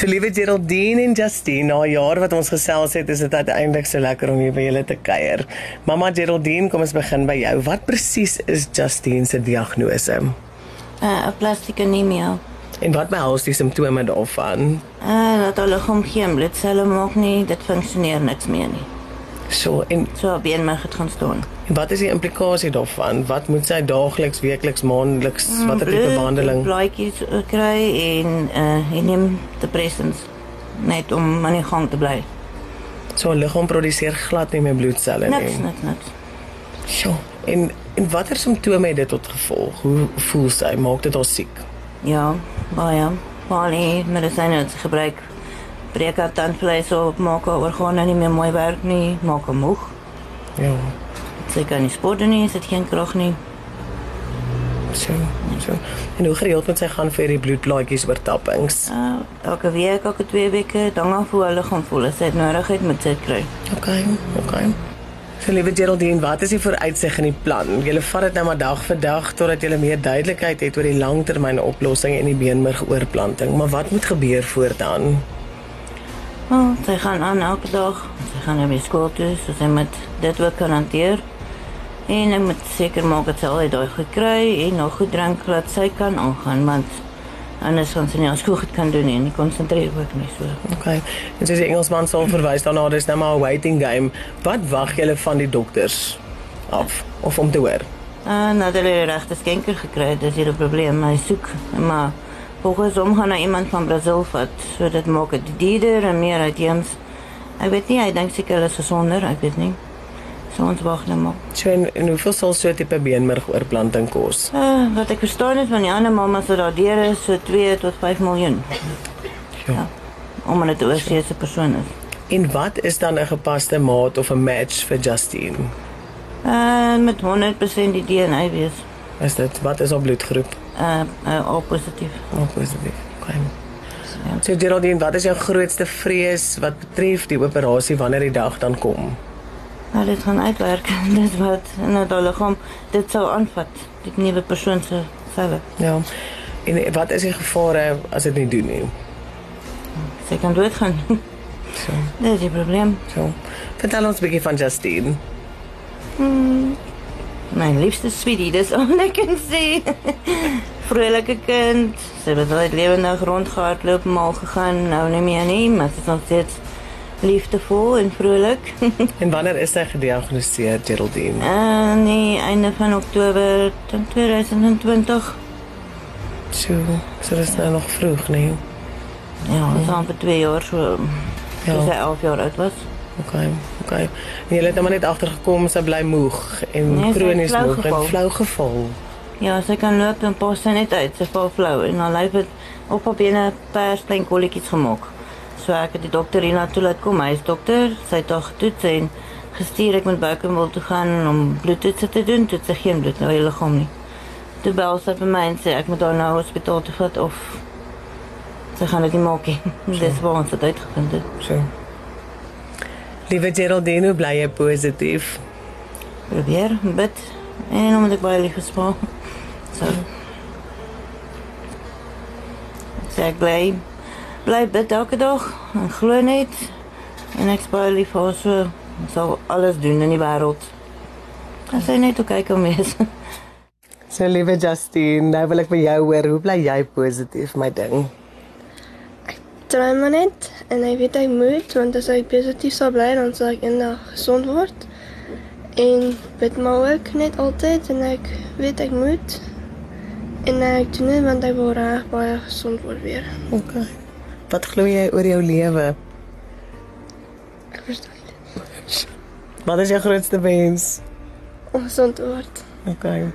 So liewe Geraldine en Justine, na 'n jaar wat ons gesels het, is dit uiteindelik so lekker om hier by julle te kuier. Mamma Geraldine, kom ons begin by jou. Wat presies is Justine se diagnose? Uh, 'n plastieke anemia. En wat behels die simptome daarvan? Uh, dat haar liggaam geen bloedselle maak nie, dit funksioneer niks meer nie. So en So haar beenmerg het gaan staan. en wat is die implikasie daarvan? Wat moet sy daagliks, weekliks, maandeliks, watter tipe behandeling? Blaadjies eh, kry en uh, hy neem depressants net om aan die gang te bly. So liggaam produseer glad nie meer bloedselle nie. Niks, niks, niks. Sjoe. En en watter simptome het dit tot gevolg? Hoe voel sy? Maak dit haar siek? Ja, baie. Baie medisyne wat sy gebruik. Breek haar tandvleis op, maak haar organe nie meer mooi werk nie, maak haar moeg. Ja. Sy kan nie sport doen nie, sy het geen krag nie. So, so. En hoe gereeld moet sy gaan vir die bloedblaadjies oortappings? Uh, elke week, elke twee weke, dan af hoe hulle gaan voel. As sy dit nodig het, moet sy kry. Okay, okay. So liewe Geraldine, wat is die vooruitsig in die plan? Julle vat dit nou maar dag vir dag totdat julle meer duidelikheid het oor die langtermyn oplossing en die beenmergoorplanting. Maar wat moet gebeur voortaan? Oh, sy gaan aan elke dag. Sy gaan na die skool toe, so sy moet dit ook kan hanteer. En ek moet seker maak dat sy al daai goed kry en nog goed drink dat sy kan aangaan, want anders gaan sy nie as goed kan doen nie en konsentreer ook nie so. Okay. En soos die Engelsman sal verwys daarna, dis nou maar 'n waiting game. Wat wag julle van die dokters af of om te hoor? En nadat hulle die regte skenker gekry het, is hier 'n probleem. Hy soek, maar volgens hom gaan hy iemand van Brasil vat, so dit maak dit duurder en meer uitheems. Ek weet nie, hy dink seker hulle is gesonder, ek weet nie. So ons wag nou maar. So en, en hoeveel sal so 'n tipe beenmergoorplanting kos? Uh, wat ek verstaan het van die ander mammas wat daar deur is, so 2 tot 5 miljoen. Ja. Omdat dit 'n oorseese persoon is. En wat is dan 'n gepaste maat of 'n match vir Justine? Uh, met 100% die DNA wees. Is dit wat is haar bloedgroep? Uh, uh al positief. Oh, positief. Okay. So Geraldine, wat is jou grootste vrees wat betref die operasie wanneer die dag dan kom? Nou dit gaan uitwerk. Dis wat nou daai liggaam dit sou aanvat. Die nuwe persoon se selle. Ja. En wat is die gevare as dit nie doen nie? Sy kan doodgaan. So, Dis die probleem. so. Vertel ons 'n bietjie van Justine. My liefste sweetie, dis al ek kan sê. Vrolike kind. Sy het altyd lewendig rondgehardloop, mal gegaan, nou nie meer nie, maar sy is nog steeds liefdevol en vrolik. En wanneer is sy gediagnoseer, Geraldine? En die einde van Oktober 2020. So, so dis nou nog vroeg, nee. Ja, is al vir 2 jaar so. Ja. Toe sy 11 jaar oud was. Okay, okay. En jy het nou maar net agtergekom sy bly moeg en Nee, het kronies moeg en geval. flou geval. Ja, sy kan loop en pas sy net uit. Sy val flou en haar lyf het op haar bene pers klein kolletjies gemaak. So ek het die dokter hierna toe laat kom. Hy is dokter. Sy het haar getoets en gestuur ek moet Boukenwil toe gaan om bloedtoetse te doen. Toe het sy geen bloed nou in haar liggaam nie. Toe bel sy vir my en sê ek moet haar na hospitaal toe vat of sy gaan dit nie maak nie. Dis waar ons dit uitgevind het. So. Liewe Geraldine, hoe bly jy positief? Probeer bid en omdat ek baie lief is vir haar. So. Sê ek bly bly bid elke dag en glo net en ek is baie lief vir haar so ek sal alles doen in die wêreld. As sy net ook kyk om wees. So liewe Justine, nou wil ek by jou hoor, hoe bly jy positief, my ding? Try maar net en ek weet ek moet want as ek positief sal bly dan sal ek eendag gesond word. En bid maar ook net altyd en ek weet ek moet. En ek doen dit want ek wil reg baie gesond word weer. Okay. Wat glo jy oor jou lewe? Ek verstaan dit. Wat is jou grootste wens? Om gesond te word. Okay.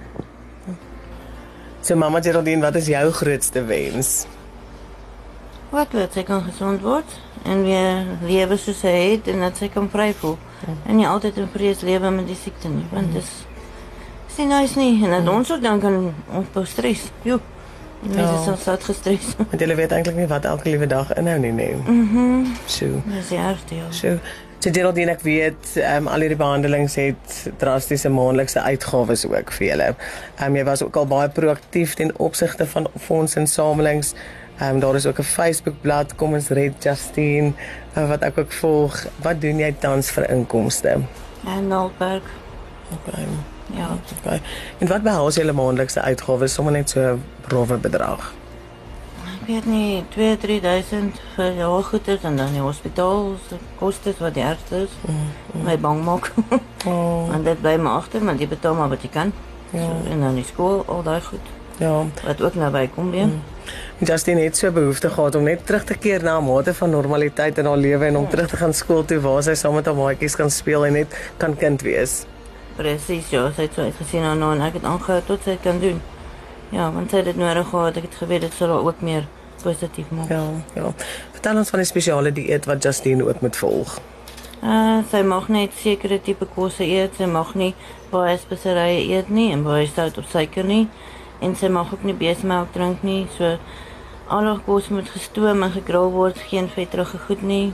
So mamma Geraldine, wat is jou grootste wens? Wat laat sy kan gesond word en weer lewe soos sy het en dat sy kan vry voel. En nie altyd in vrees lewe met die siekte nie, want dis is nie nice nie en dat ons ook dan kan ons stres. Jo. Die mense Ja. is al sat gestres. Want jy weet eintlik nie wat elke liewe dag inhou nie, nee. Mhm. So. Dis die ergste ja. So, so Geraldine, ek weet, ehm um, al hierdie behandelings het drastiese maandelikse uitgawes ook vir julle. Ehm um, jy was ook al baie proaktief ten opsigte van fondsinsamelings. Um, daar is ook 'n Facebookblad Kom ons red Justine uh, wat ek ook volg. Wat doen jy tans vir inkomste? En Nalberg. Okay. Ja. Okay. En wat behels julle maandelikse uitgawes sommer net so 'n rowwe bedrag? Ek weet nie 2 3000 vir jou goeder en dan die hospitaal se kostes wat die ergste is. Mm, mm. My bang maak. Oh, en dit bly maar agter, maar jy betaal maar wat jy kan. Ja. So, en dan die skool, al daai goed ja. wat ook naby kom weer. Mm. Justine het so behoefte gehad om net terug te keer na 'n mate van normaliteit in haar lewe en om terug te gaan skool toe waar sy saam met haar maatjies kan speel en net kan kind wees. Presies, ja, sy het so uitgesien aan nou en ek het aangehou tot sy kan doen. Ja, want sy het dit nodig gehad. Ek het geweet dit sal haar ook meer positief maak. Ja, ja. Vertel ons van die spesiale dieet wat Justine ook moet volg. Uh, sy mag net sekere tipe kosse eet. Sy mag nie baie speserye eet nie en baie sout of suiker nie. En sy mag ook nie beesmelk drink nie. So al haar kos moet gestoom en gegril word, geen vetterige goed nie.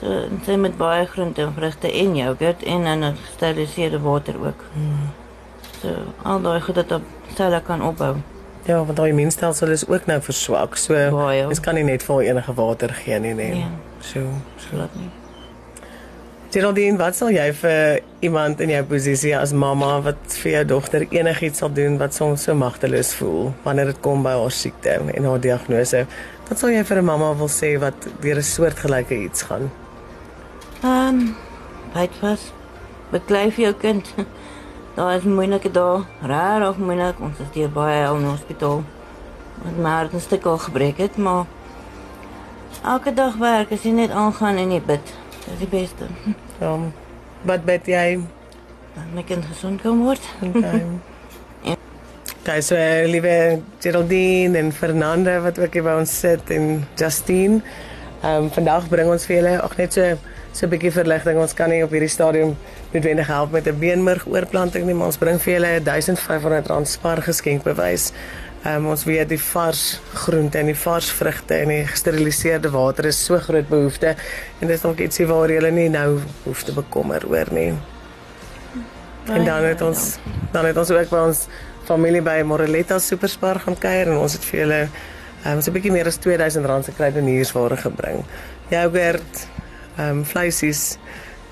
So en sy met baie groente en vrugte en yoghurt en dan gesteriliseerde water ook. Hmm. So al daai goed dat op selle kan opbou. Ja, want haar immuunstelsel is ook nou verswak. So mens kan nie net vir enige water gee nie, nee. Nee. So, so. Glad nie. Geraldine, wat sal jy vir iemand in jou posisie as mamma wat vir jou dogter enigiets sal doen wat soms so magteloos voel wanneer dit kom by haar siekte en haar diagnose? Wat sal jy vir 'n mamma wil sê wat deur 'n soortgelyke iets gaan? Ehm, um, byt vas. Beklei vir jou kind. Daar is moeilike dae, rarig moeilik. Ons is hier baie al in die hospitaal. Want my hart 'n stuk al gebreek het, maar elke dag werk as jy net aangaan en jy bid. Dit is die beste. Ja. Wat bet jy? Dat my kind gesond kan word. Okay. Kyk so eh, liewe Geraldine en Fernanda wat ook hier by ons sit en Justine. Ehm um, vandag bring ons vir julle ook net so so 'n bietjie verligting. Ons kan nie op hierdie stadium noodwendig help met 'n beenmerg oorplanting nie, maar ons bring vir julle 'n R1500 spar geskenkbewys. Ehm um, ons weet die vars groente en die vars vrugte en die gesteriliseerde water is so groot behoefte en dis dalk ietsie waar jy nie nou hoef te bekommer oor nie. En dan het ons dan het ons ook by ons familie by Moreletta Superspar gaan kuier en ons het vir julle ehm um, so 'n bietjie meer as R2000 se kruideniersware gebring. Yoghurt, ehm um, vleisies,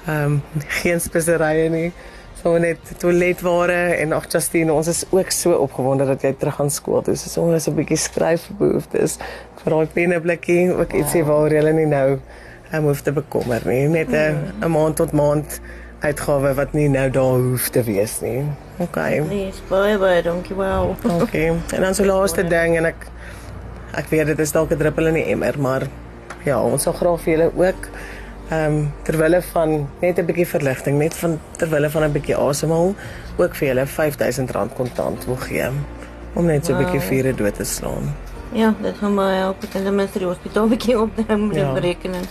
ehm um, geen speserye nie. So net toiletware en ag Justine, ons is ook so opgewonde dat jy terug gaan skool toe. So ons 'n bietjie skryfbehoeftes vir daai penneblikkie, ook ietsie waar jy nie nou um, hoef te bekommer nie. Net 'n 'n maand tot maand uitgawe wat nie nou daar hoef te wees nie. OK. Nee, baie baie dankie wel. OK. En dan so laaste ding en ek ek weet dit is dalk 'n druppel in die emmer, maar ja, ons sal graag vir julle ook ehm um, terwille van net 'n bietjie verligting, net van terwille van 'n bietjie asemhaal, ook vir julle R5000 kontant wil gee om net so 'n bietjie Wow. vure dood te slaan. Ja, dit gaan my help. Kan ten minste die hospitaal bietjie opneem met Ja. berekening.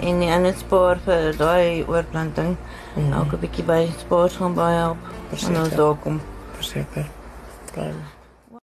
En die ander spaar vir daai oorplanting. Elke bietjie by spaar gaan baie help. En ons Verseker. daar kom. Verseker. Kan.